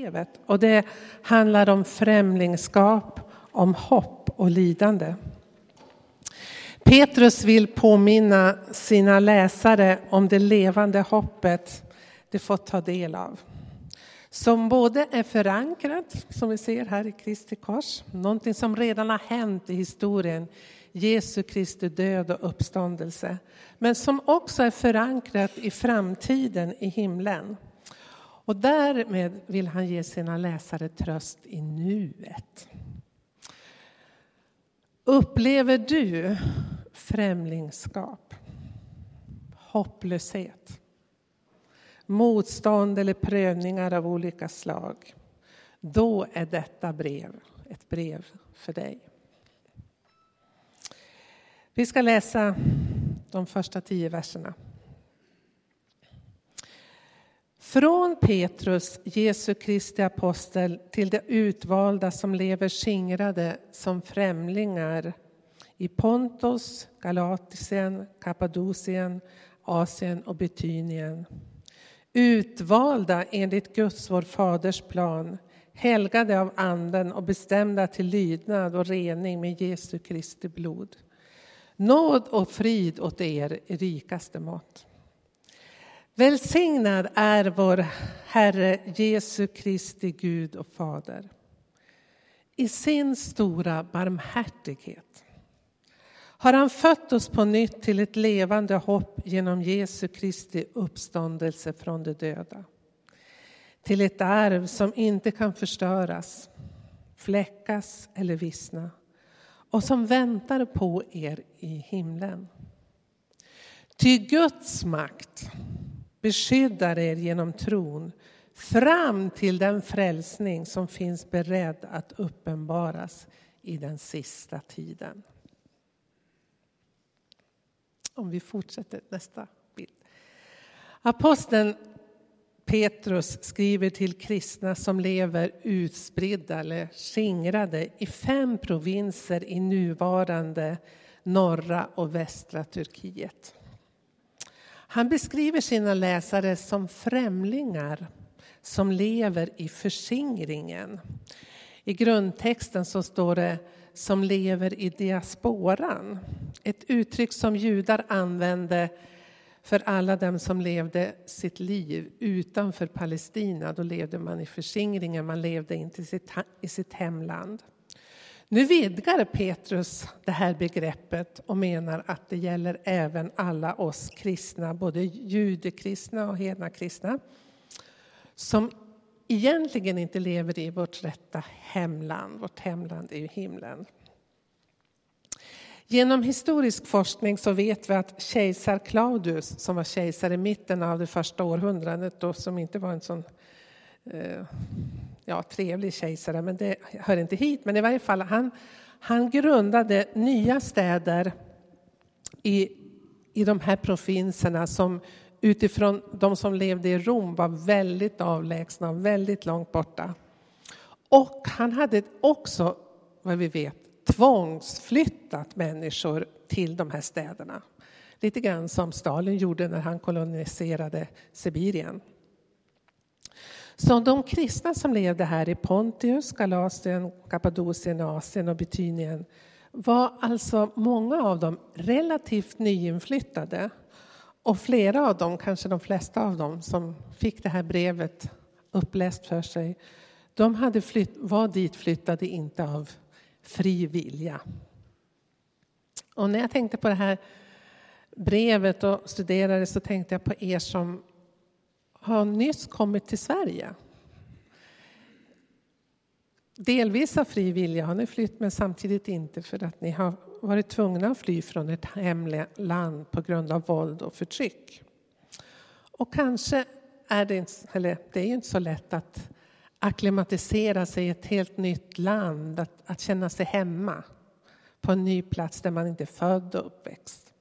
brevet. och det handlar om främlingskap, om hopp och lidande. Petrus vill påminna sina läsare om det levande hoppet de fått ta del av. Som både är förankrat, som vi ser här i Kristi kors, någonting som redan har hänt i historien, Jesu Kristi död och uppståndelse. Men som också är förankrat i framtiden i himlen. Och därmed vill han ge sina läsare tröst i nuet. Upplever du främlingskap, hopplöshet, motstånd eller prövningar av olika slag, då är detta brev ett brev för dig. Vi ska läsa de första tio verserna. Från Petrus, Jesu Kristi apostel, till de utvalda som lever skingrade som främlingar i Pontos, Galatien, Kappadokien, Asien och Betynien. Utvalda enligt Guds, vår faders plan, helgade av anden och bestämda till lydnad och rening med Jesu Kristi blod. Nåd och frid åt er i rikaste mått. Välsignad är vår Herre Jesu Kristi Gud och Fader. I sin stora barmhärtighet har han fött oss på nytt till ett levande hopp genom Jesu Kristi uppståndelse från de döda. Till ett arv som inte kan förstöras, fläckas eller vissna och som väntar på er i himlen. Ty Guds makt beskyddar er genom tron fram till den frälsning som finns beredd att uppenbaras i den sista tiden. Om vi fortsätter nästa bild. Aposteln Petrus skriver till kristna som lever utspridda eller skingrade i fem provinser i nuvarande norra och västra Turkiet. Han beskriver sina läsare som främlingar som lever i förskingringen. I grundtexten så står det som lever i diasporan. Ett uttryck som judar använde för alla dem som levde sitt liv utanför Palestina. Då levde man i förskingringen, man levde inte i sitt hemland. Nu vidgar Petrus det här begreppet och menar att det gäller även alla oss kristna, både judekristna och hedna kristna som egentligen inte lever i vårt rätta hemland. Vårt hemland är ju himlen. Genom historisk forskning så vet vi att kejsar Claudius, som var kejsare i mitten av det första århundradet och som inte var en sån eh, ja, trevlig kejsare, men det hör inte hit. Men i varje fall, han, han grundade nya städer i, i de här provinserna som utifrån de som levde i Rom var väldigt avlägsna och väldigt långt borta. Och han hade också, vad vi vet, tvångsflyttat människor till de här städerna. Lite grann som Stalin gjorde när han koloniserade Sibirien. Så de kristna som levde här i Pontius, Galatien, Kappadokien, Asien och Bitynien var alltså många av dem relativt nyinflyttade. Och flera av dem, kanske de flesta av dem, som fick det här brevet uppläst för sig, de hade flytt, var dit flyttade inte av fri vilja. Och när jag tänkte på det här brevet och studerade så tänkte jag på er som har nyss kommit till Sverige. Delvis av fri vilja har ni flytt, men samtidigt inte för att ni har varit tvungna att fly från ett hemland på grund av våld och förtryck. Och kanske är det, eller det är ju inte så lätt att akklimatisera sig i ett helt nytt land, att, att känna sig hemma på en ny plats där man inte är född och uppväxt.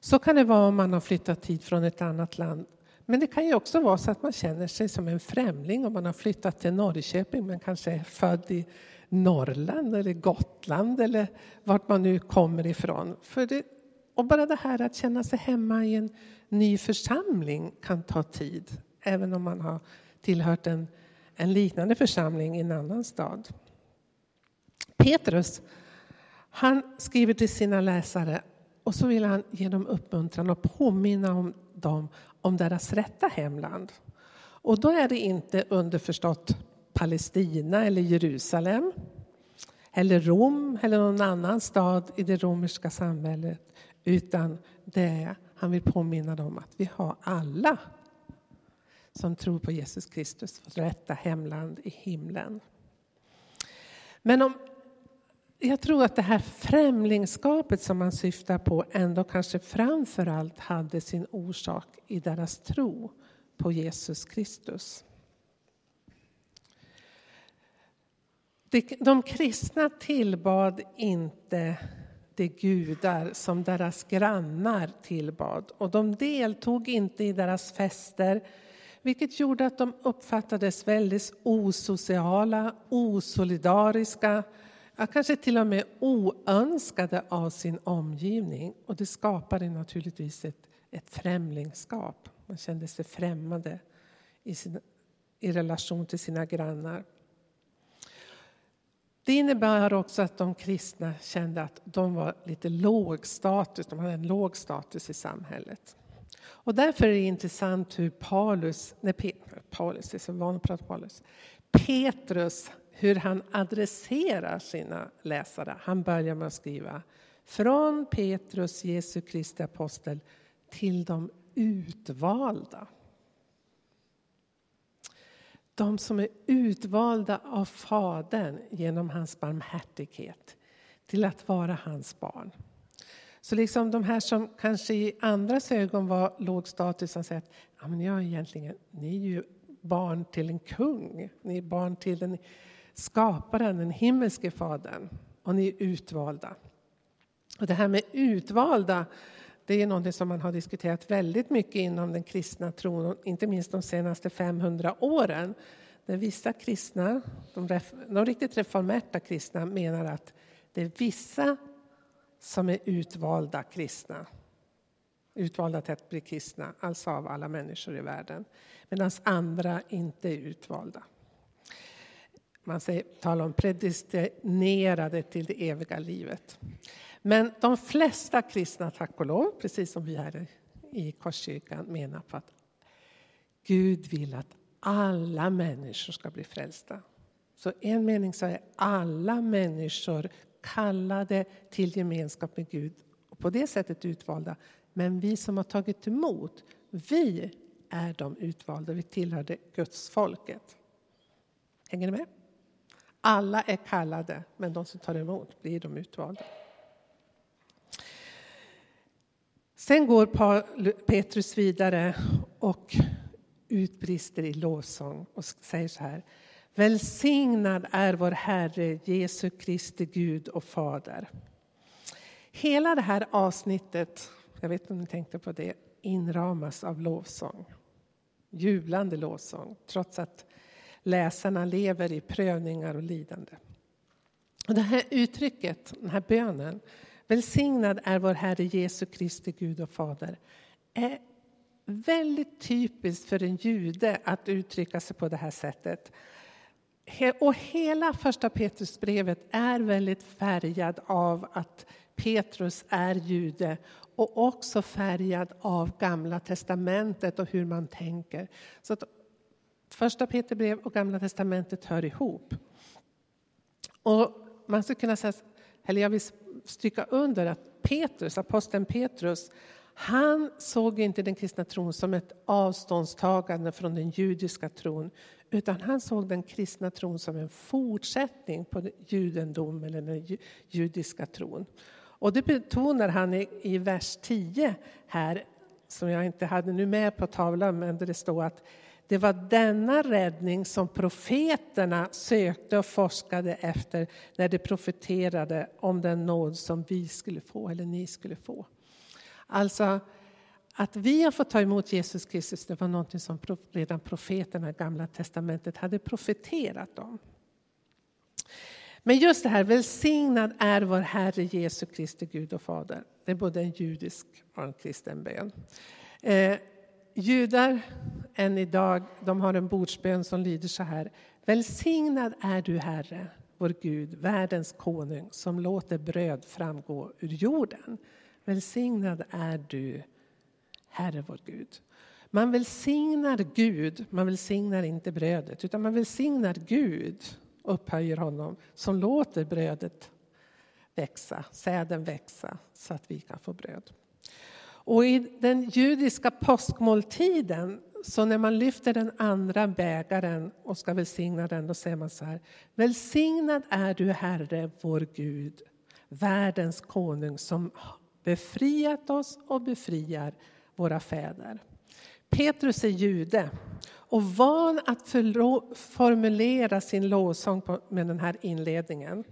Så kan det vara om man har flyttat hit från ett annat land. Men det kan ju också vara så att man känner sig som en främling om man har flyttat till Norrköping men kanske är född i Norrland eller Gotland eller vart man nu kommer ifrån. För det, och bara det här att känna sig hemma i en ny församling kan ta tid, även om man har tillhört en, en liknande församling i en annan stad. Petrus, han skriver till sina läsare och så vill han ge dem uppmuntran och påminna om dem om deras rätta hemland. Och då är det inte underförstått Palestina eller Jerusalem eller Rom eller någon annan stad i det romerska samhället utan det är, han vill påminna dem att vi har alla som tror på Jesus Kristus vårt rätta hemland i himlen. Men om, jag tror att det här främlingskapet som man syftar på ändå kanske framför allt hade sin orsak i deras tro på Jesus Kristus. De kristna tillbad inte de gudar som deras grannar tillbad och de deltog inte i deras fester vilket gjorde att de uppfattades väldigt osociala, osolidariska, ja, kanske till och med oönskade av sin omgivning. Och det skapade naturligtvis ett, ett främlingskap. Man kände sig främmande i, sin, i relation till sina grannar. Det innebär också att de kristna kände att de var lite låg status, de hade en låg status i samhället. Och därför är det intressant hur Paulus, nej, Paulus, är så van att prata Paulus, Petrus, hur han adresserar sina läsare. Han börjar med att skriva från Petrus, Jesu Kristi apostel, till de utvalda. De som är utvalda av Fadern genom hans barmhärtighet till att vara hans barn. Så liksom de här som kanske i andras ögon var låg status, som säger att ja, men jag egentligen, ni är ju barn till en kung. Ni är barn till en skaparen, den himmelske fadern. Och ni är utvalda. Och det här med utvalda, det är något som man har diskuterat väldigt mycket inom den kristna tron, inte minst de senaste 500 åren. Där vissa kristna, de, de riktigt reformerta kristna, menar att det är vissa som är utvalda kristna. Utvalda till att bli kristna, alltså av alla människor i världen. Medan andra inte är utvalda. Man säger, talar om predestinerade till det eviga livet. Men de flesta kristna, tack och lov, precis som vi här i Korskyrkan menar på att Gud vill att alla människor ska bli frälsta. Så en mening så är alla människor kallade till gemenskap med Gud och på det sättet utvalda. Men vi som har tagit emot, vi är de utvalda. Vi tillhör det Guds folket. Hänger ni med? Alla är kallade, men de som tar emot blir de utvalda. Sen går Petrus vidare och utbrister i lovsång och säger så här. Välsignad är vår Herre Jesu Kristi Gud och Fader. Hela det här avsnittet, jag vet inte om ni tänkte på det, inramas av lovsång. Jublande lovsång, trots att läsarna lever i prövningar och lidande. Och det här uttrycket, den här bönen, välsignad är vår Herre Jesu Kristi Gud och Fader, är väldigt typiskt för en jude att uttrycka sig på det här sättet. Och hela första Petrusbrevet är väldigt färgad av att Petrus är jude och också färgad av Gamla testamentet och hur man tänker. Så att första Peterbrev och Gamla testamentet hör ihop. Och man skulle kunna säga, eller jag vill stryka under att Petrus, aposteln Petrus, han såg inte den kristna tron som ett avståndstagande från den judiska tron utan han såg den kristna tron som en fortsättning på judendom eller den judiska tron. Och det betonar han i, i vers 10 här, som jag inte hade nu med på tavlan, men där det står att det var denna räddning som profeterna sökte och forskade efter när de profeterade om den nåd som vi skulle få, eller ni skulle få. Alltså, att vi har fått ta emot Jesus Kristus det var något som redan profeterna i Gamla testamentet hade profeterat om. Men just det här, välsignad är vår Herre Jesu Kristi Gud och Fader. Det är både en judisk och en kristen bön. Eh, Judar än idag, de har en bordsbön som lyder så här. Välsignad är du Herre, vår Gud, världens konung, som låter bröd framgå ur jorden. Välsignad är du, Herre vår Gud. Man välsignar Gud, man välsignar inte brödet, utan man välsignar Gud upphöjer honom som låter brödet växa, säden växa så att vi kan få bröd. Och i den judiska påskmåltiden, så när man lyfter den andra bägaren och ska välsigna den, då säger man så här. Välsignad är du Herre, vår Gud, världens konung som befriat oss och befriar våra fäder. Petrus är jude och van att formulera sin lovsång med den här inledningen.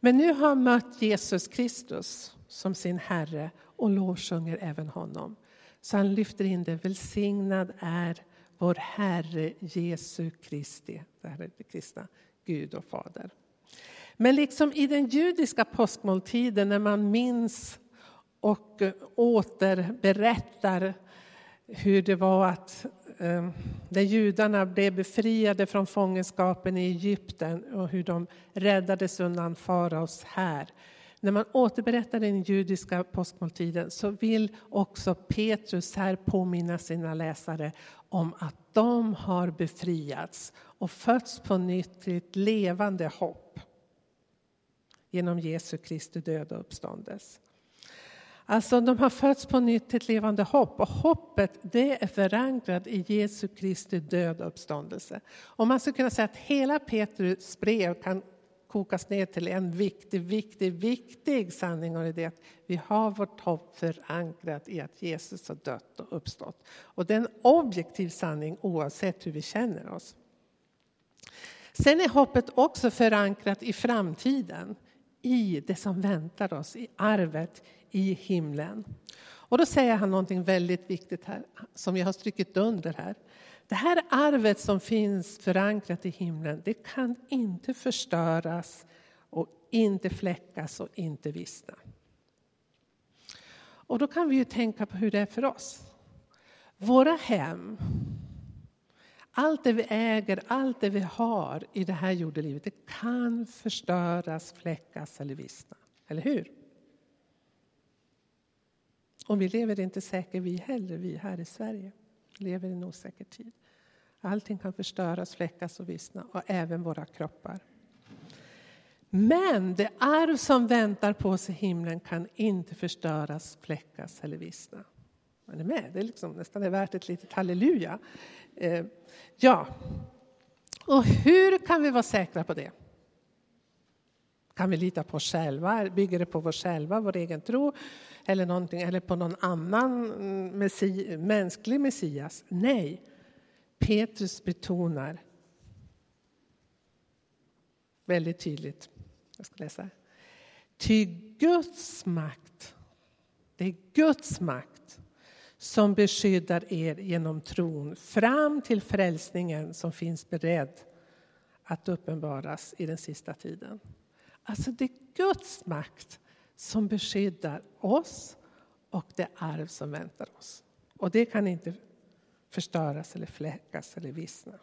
Men nu har han mött Jesus Kristus som sin Herre och lovsjunger även honom. Så han lyfter in det. Välsignad är vår Herre Jesu Kristi, det här är det kristna, Gud och Fader. Men liksom i den judiska påskmåltiden när man minns och eh, återberättar hur det var att eh, när judarna blev befriade från fångenskapen i Egypten och hur de räddades undan faraos här. När man återberättar den judiska påskmåltiden så vill också Petrus här påminna sina läsare om att de har befriats och fötts på nytt till ett levande hopp genom Jesu Kristi död och uppståndelse. Alltså de har fötts på nytt till ett levande hopp och hoppet det är förankrat i Jesu Kristi död och uppståndelse. Och man skulle kunna säga att hela Petrus brev kan kokas ner till en viktig, viktig, viktig sanning och det är att vi har vårt hopp förankrat i att Jesus har dött och uppstått. Och det är en objektiv sanning oavsett hur vi känner oss. Sen är hoppet också förankrat i framtiden, i det som väntar oss, i arvet i himlen. Och då säger han någonting väldigt viktigt här, som jag har strykit under här. Det här arvet som finns förankrat i himlen, det kan inte förstöras och inte fläckas och inte vissna. Och då kan vi ju tänka på hur det är för oss. Våra hem, allt det vi äger, allt det vi har i det här jordelivet, det kan förstöras, fläckas eller vissna. Eller hur? Och vi lever inte säkert vi heller, vi här i Sverige. Vi lever i en osäker tid. Allting kan förstöras, fläckas och vissna, och även våra kroppar. Men det arv som väntar på oss i himlen kan inte förstöras, fläckas eller vissna. Är ni med? Det är liksom nästan är värt ett litet halleluja. Eh, ja, och hur kan vi vara säkra på det? Kan vi lita på oss själva? Bygger det på oss själva, vår egen tro? Eller, någonting, eller på någon annan messi, mänsklig Messias? Nej, Petrus betonar väldigt tydligt. Jag ska läsa. Ty Guds makt, det är Guds makt som beskyddar er genom tron fram till frälsningen som finns beredd att uppenbaras i den sista tiden. Alltså det är Guds makt som beskyddar oss och det arv som väntar oss. Och det kan inte förstöras eller fläckas eller vissna.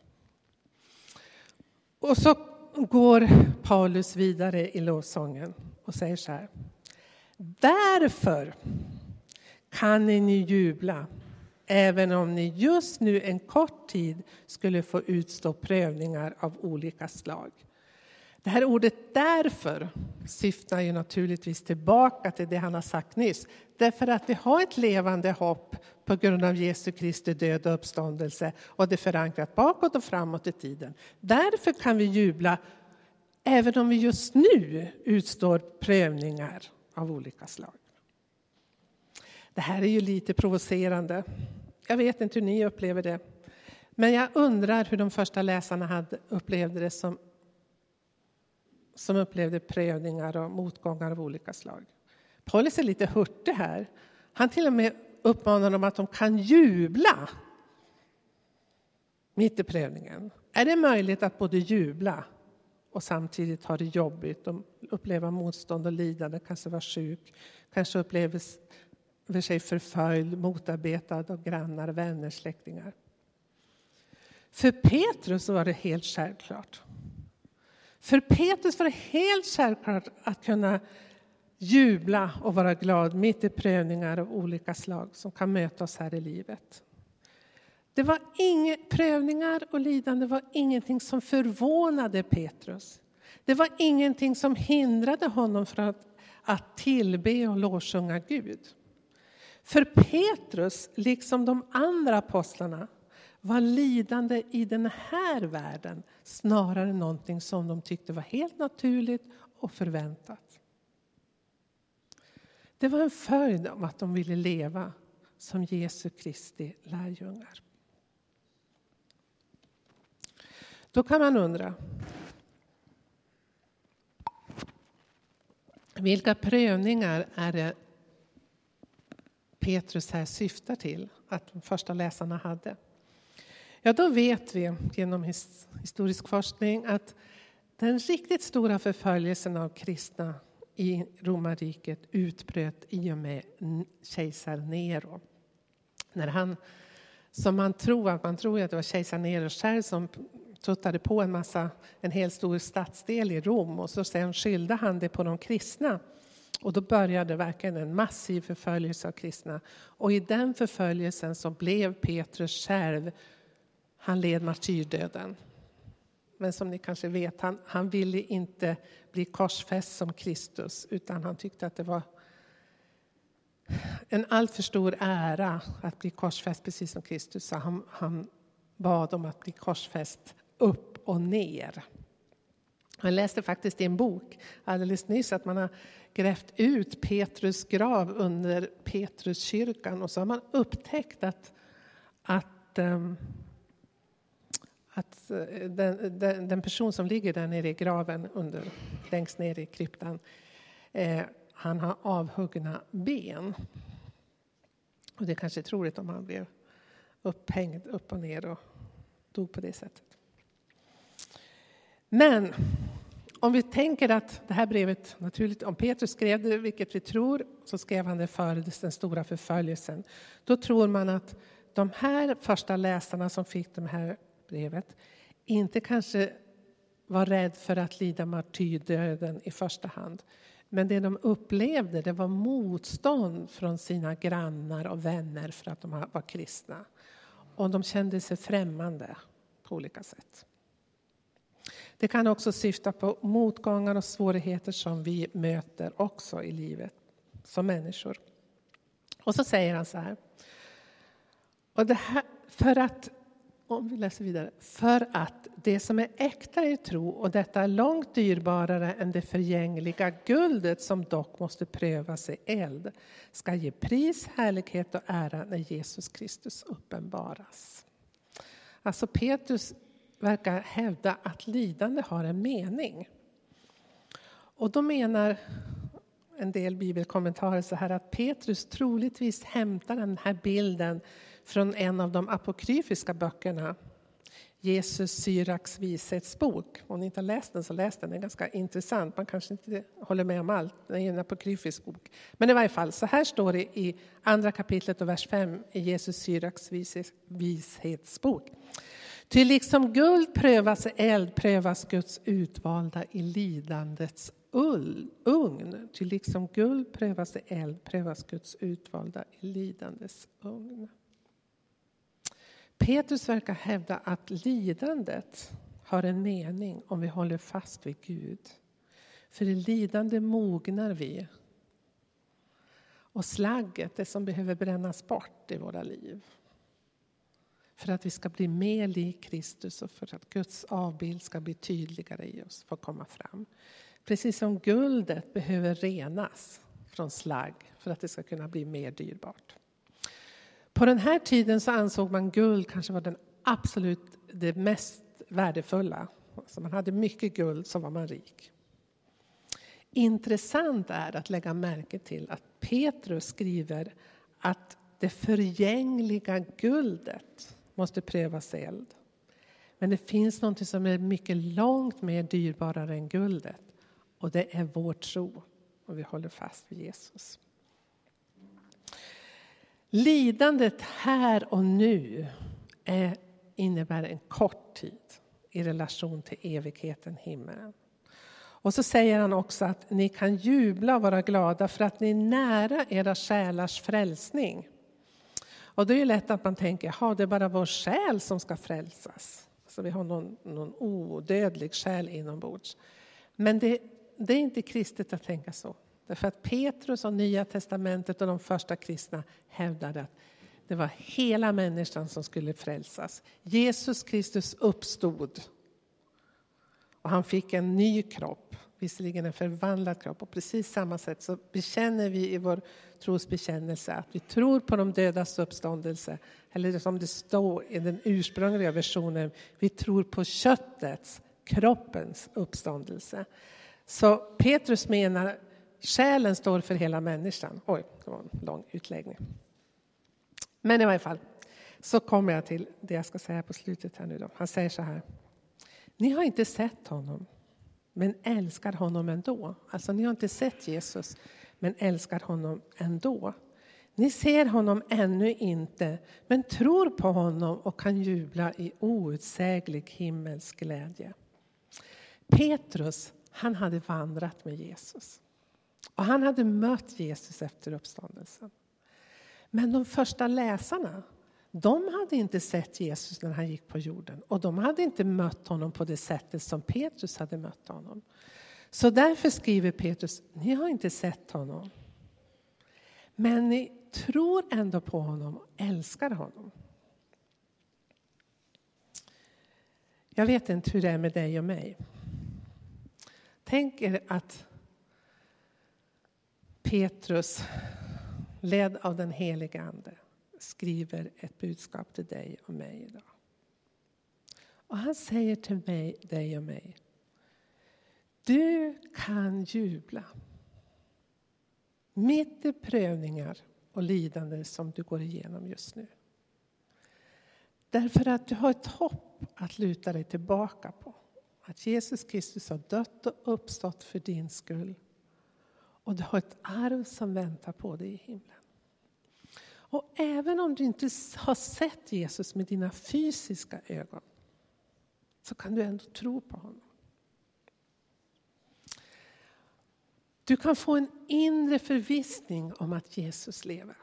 Och så går Paulus vidare i lovsången och säger så här. Därför kan ni jubla även om ni just nu en kort tid skulle få utstå prövningar av olika slag. Det här ordet därför syftar ju naturligtvis tillbaka till det han har sagt nyss. Därför att vi har ett levande hopp på grund av Jesu Kristi död och uppståndelse och det är förankrat bakåt och framåt i tiden. Därför kan vi jubla även om vi just nu utstår prövningar av olika slag. Det här är ju lite provocerande. Jag vet inte hur ni upplever det. Men jag undrar hur de första läsarna hade upplevde det som som upplevde prövningar och motgångar av olika slag. Paulus är lite hurtig här. Han till och med uppmanar dem att de kan jubla mitt i prövningen. Är det möjligt att både jubla och samtidigt ha det jobbigt och uppleva motstånd och lidande, kanske vara sjuk, kanske uppleva sig förföljd, motarbetad av grannar, vänner, släktingar. För Petrus var det helt självklart. För Petrus var det helt självklart att kunna jubla och vara glad mitt i prövningar av olika slag som kan möta oss här i livet. Det var inga, prövningar och lidande var ingenting som förvånade Petrus. Det var ingenting som hindrade honom från att, att tillbe och lovsjunga Gud. För Petrus, liksom de andra apostlarna, var lidande i den här världen snarare någonting som de tyckte var helt naturligt och förväntat. Det var en följd av att de ville leva som Jesu Kristi lärjungar. Då kan man undra. Vilka prövningar är det Petrus här syftar till att de första läsarna hade? Ja, då vet vi genom historisk forskning att den riktigt stora förföljelsen av kristna i romarriket utbröt i och med kejsar Nero. När han, som man tror, att man tror att det var kejsar Nero själv som tuttade på en massa, en hel stor stadsdel i Rom och så sen skyllde han det på de kristna. Och då började verkligen en massiv förföljelse av kristna. Och i den förföljelsen så blev Petrus själv, han led martyrdöden. Men som ni kanske vet, han, han ville inte bli korsfäst som Kristus utan han tyckte att det var en alltför stor ära att bli korsfäst precis som Kristus. Så han, han bad om att bli korsfäst upp och ner. Jag läste faktiskt i en bok alldeles nyss att man har grävt ut Petrus grav under Petruskyrkan och så har man upptäckt att, att, um, att eh, den, den, den, person som ligger där nere i graven under, längst ner i kryptan eh, han har avhuggna ben. Och det är kanske är troligt om han blev upphängd upp och ner och dog på det sättet. Men om vi tänker att det här brevet, naturligt, om Petrus skrev det, vilket vi tror, så skrev han det före den stora förföljelsen. Då tror man att de här första läsarna som fick de här brevet inte kanske var rädd för att lida martyrdöden i första hand. Men det de upplevde det var motstånd från sina grannar och vänner för att de var kristna. Och de kände sig främmande på olika sätt. Det kan också syfta på motgångar och svårigheter som vi möter också i livet som människor. Och så säger han så här. Och det här för att, om vi läser vidare, för att det som är äkta i tro och detta är långt dyrbarare än det förgängliga guldet som dock måste prövas i eld ska ge pris, härlighet och ära när Jesus Kristus uppenbaras. Alltså Petrus verkar hävda att lidande har en mening. Och då menar en del bibelkommentarer så här att Petrus troligtvis hämtar den här bilden från en av de apokryfiska böckerna. Jesus Syraks vishetsbok. Om ni inte har läst den så läs den, den är ganska intressant. Man kanske inte håller med om allt, det är en apokryfisk bok. Men i varje fall, så här står det i andra kapitlet och vers 5 i Jesus Syraks vishetsbok. Ty liksom guld prövas i eld prövas Guds utvalda i lidandets ugn. Ty liksom guld prövas i eld prövas Guds utvalda i lidandets ugn. Petrus verkar hävda att lidandet har en mening om vi håller fast vid Gud. För i lidande mognar vi. Och slagget, det som behöver brännas bort i våra liv för att vi ska bli mer lik Kristus och för att Guds avbild ska bli tydligare i oss, få komma fram. Precis som guldet behöver renas från slagg för att det ska kunna bli mer dyrbart. På den här tiden så ansåg man guld kanske var den absolut det mest värdefulla. Alltså man hade mycket guld så var man rik. Intressant är att lägga märke till att Petrus skriver att det förgängliga guldet måste prövas i eld. Men det finns något som är mycket långt mer dyrbarare än guldet. Och det är vår tro. Och vi håller fast vid Jesus. Lidandet här och nu är, innebär en kort tid i relation till evigheten, himmelen. Och så säger han också att ni kan jubla och vara glada för att ni är nära era själars frälsning. Och det är ju lätt att man tänker, ja det är bara vår själ som ska frälsas. Så vi har någon, någon odödlig själ inombords. Men det, det är inte kristet att tänka så. Därför att Petrus och Nya Testamentet och de första kristna hävdade att det var hela människan som skulle frälsas. Jesus Kristus uppstod och han fick en ny kropp, visserligen en förvandlad kropp. Och precis samma sätt så bekänner vi i vår trosbekännelse att vi tror på de dödas uppståndelse. Eller som det står i den ursprungliga versionen, vi tror på köttets, kroppens uppståndelse. Så Petrus menar själen står för hela människan. Oj, det var en lång utläggning. Men i varje fall, så kommer jag till det jag ska säga på slutet här nu då. Han säger så här. Ni har inte sett honom, men älskar honom ändå. Alltså, ni har inte sett Jesus, men älskar honom ändå. Ni ser honom ännu inte, men tror på honom och kan jubla i outsäglig himmelsk glädje. Petrus, han hade vandrat med Jesus. Och han hade mött Jesus efter uppståndelsen. Men de första läsarna, de hade inte sett Jesus när han gick på jorden och de hade inte mött honom på det sättet som Petrus hade mött honom. Så därför skriver Petrus, ni har inte sett honom. Men ni tror ändå på honom och älskar honom. Jag vet inte hur det är med dig och mig. Tänk er att Petrus, ledd av den helige Ande, skriver ett budskap till dig och mig idag. Och han säger till mig, dig och mig, du kan jubla. Mitt i prövningar och lidande som du går igenom just nu. Därför att du har ett hopp att luta dig tillbaka på. Att Jesus Kristus har dött och uppstått för din skull. Och du har ett arv som väntar på dig i himlen. Och även om du inte har sett Jesus med dina fysiska ögon så kan du ändå tro på honom. Du kan få en inre förvissning om att Jesus lever.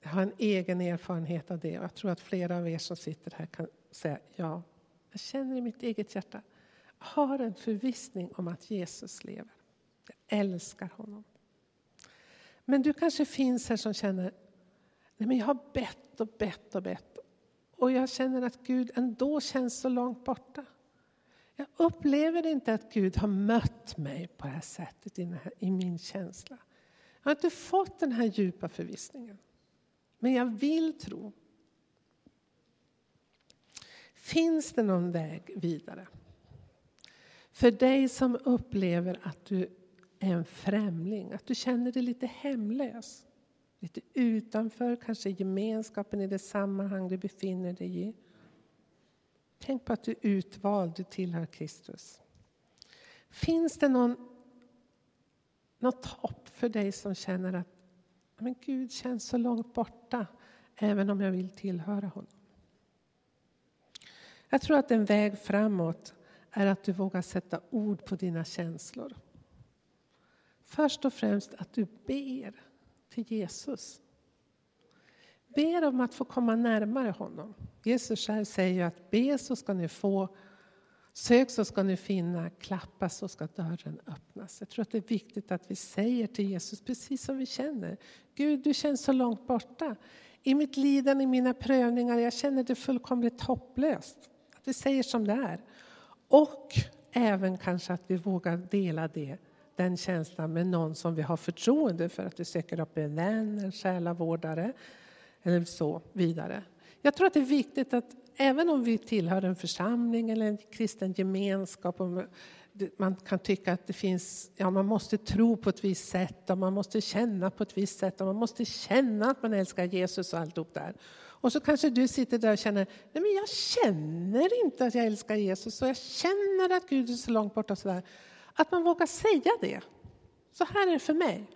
Jag har en egen erfarenhet av det och jag tror att flera av er som sitter här kan säga ja, jag känner i mitt eget hjärta, jag har en förvissning om att Jesus lever. Jag älskar honom. Men du kanske finns här som känner, nej men jag har bett och bett och bett och jag känner att Gud ändå känns så långt borta. Jag upplever inte att Gud har mött mig på det här sättet i, här, i min känsla. Jag har inte fått den här djupa förvissningen. Men jag vill tro. Finns det någon väg vidare? För dig som upplever att du en främling, att du känner dig lite hemlös. Lite utanför kanske gemenskapen i det sammanhang du befinner dig i. Tänk på att du är utvald, du tillhör Kristus. Finns det någon, något hopp för dig som känner att men Gud känns så långt borta, även om jag vill tillhöra honom? Jag tror att en väg framåt är att du vågar sätta ord på dina känslor. Först och främst att du ber till Jesus. Ber om att få komma närmare honom. Jesus själv säger att be så ska ni få, sök så ska ni finna, klappa så ska dörren öppnas. Jag tror att det är viktigt att vi säger till Jesus precis som vi känner. Gud, du känns så långt borta. I mitt lidande, i mina prövningar, jag känner det fullkomligt hopplöst. Att vi säger som det är. Och även kanske att vi vågar dela det, den känslan med någon som vi har förtroende för. Att vi söker upp en vän, en själavårdare eller så vidare. Jag tror att det är viktigt att även om vi tillhör en församling eller en kristen gemenskap och man kan tycka att det finns, ja man måste tro på ett visst sätt och man måste känna på ett visst sätt och man måste känna att man älskar Jesus och alltihop där. Och så kanske du sitter där och känner, nej men jag känner inte att jag älskar Jesus och jag känner att Gud är så långt borta. Så där. Att man vågar säga det. Så här är det för mig.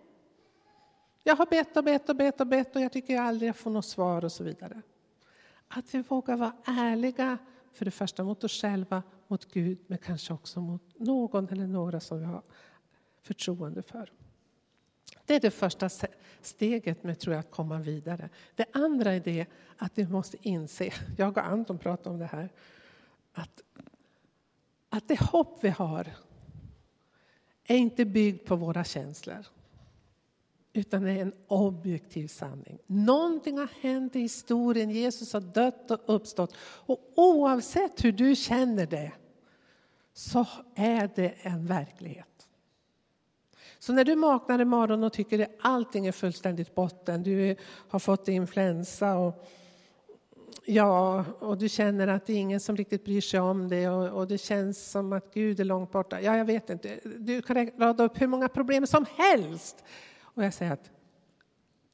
Jag har bett och bett och bett och bett och jag tycker jag aldrig får något svar och så vidare. Att vi vågar vara ärliga, för det första mot oss själva, mot Gud, men kanske också mot någon eller några som vi har förtroende för. Det är det första steget med tror jag, att komma vidare. Det andra är det att vi måste inse, jag och Anton pratade om det här, att, att det hopp vi har är inte byggd på våra känslor. Utan det är en objektiv sanning. Någonting har hänt i historien, Jesus har dött och uppstått. Och oavsett hur du känner det så är det en verklighet. Så när du vaknar imorgon och tycker att allting är fullständigt botten, du har fått influensa och, ja, och du känner att det är ingen som riktigt bryr sig om det och, och det känns som att Gud är långt borta. Ja, jag vet inte. Du kan rada upp hur många problem som helst. Och jag säger att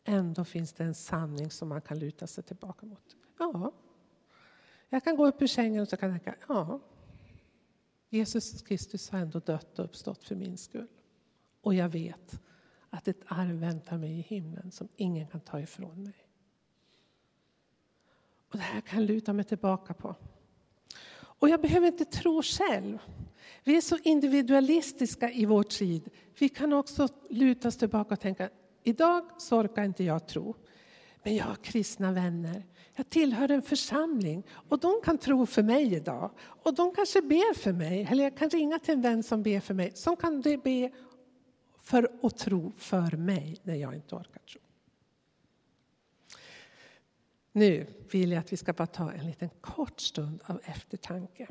ändå finns det en sanning som man kan luta sig tillbaka mot. Ja, jag kan gå upp ur sängen och så kan jag tänka, ja, Jesus Kristus har ändå dött och uppstått för min skull. Och jag vet att ett arv väntar mig i himlen som ingen kan ta ifrån mig. Och det här kan jag luta mig tillbaka på. Och jag behöver inte tro själv. Vi är så individualistiska i vår tid. Vi kan också luta oss tillbaka och tänka, idag så orkar inte jag tro. Men jag har kristna vänner. Jag tillhör en församling och de kan tro för mig idag. Och de kanske ber för mig, eller jag kan ringa till en vän som ber för mig, som kan be för att tro för mig när jag inte orkar tro. Nu vill jag att vi ska bara ta en liten kort stund av eftertanke.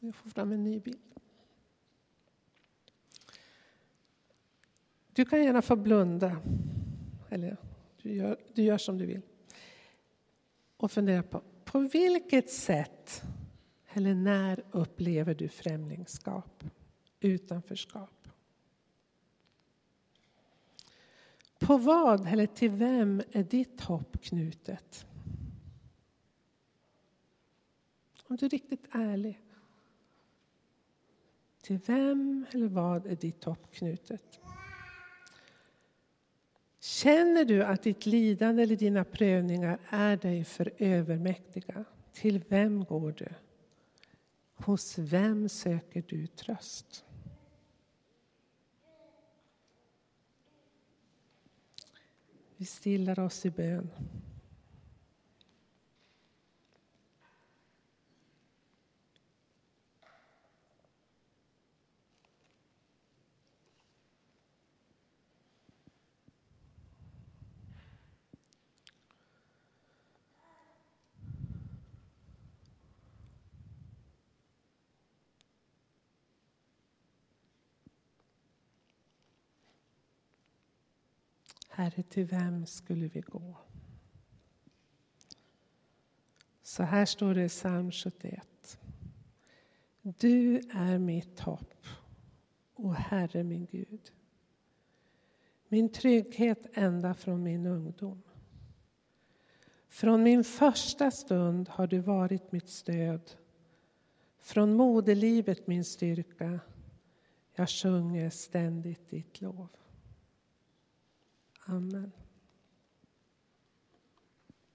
Jag får fram en ny bild. Du kan gärna få blunda, eller du gör, du gör som du vill. Och fundera på, på vilket sätt eller när upplever du främlingskap, utanförskap? På vad eller till vem är ditt hopp knutet? Om du är riktigt ärlig. Till vem eller vad är ditt hopp knutet? Känner du att ditt lidande eller dina prövningar är dig för övermäktiga? Till vem går du? Hos vem söker du tröst? Vi stillar oss i bön. Herre, till vem skulle vi gå? Så här står det i psalm 71. Du är mitt hopp, o Herre min Gud. Min trygghet ända från min ungdom. Från min första stund har du varit mitt stöd. Från moderlivet min styrka. Jag sjunger ständigt ditt lov. Amen.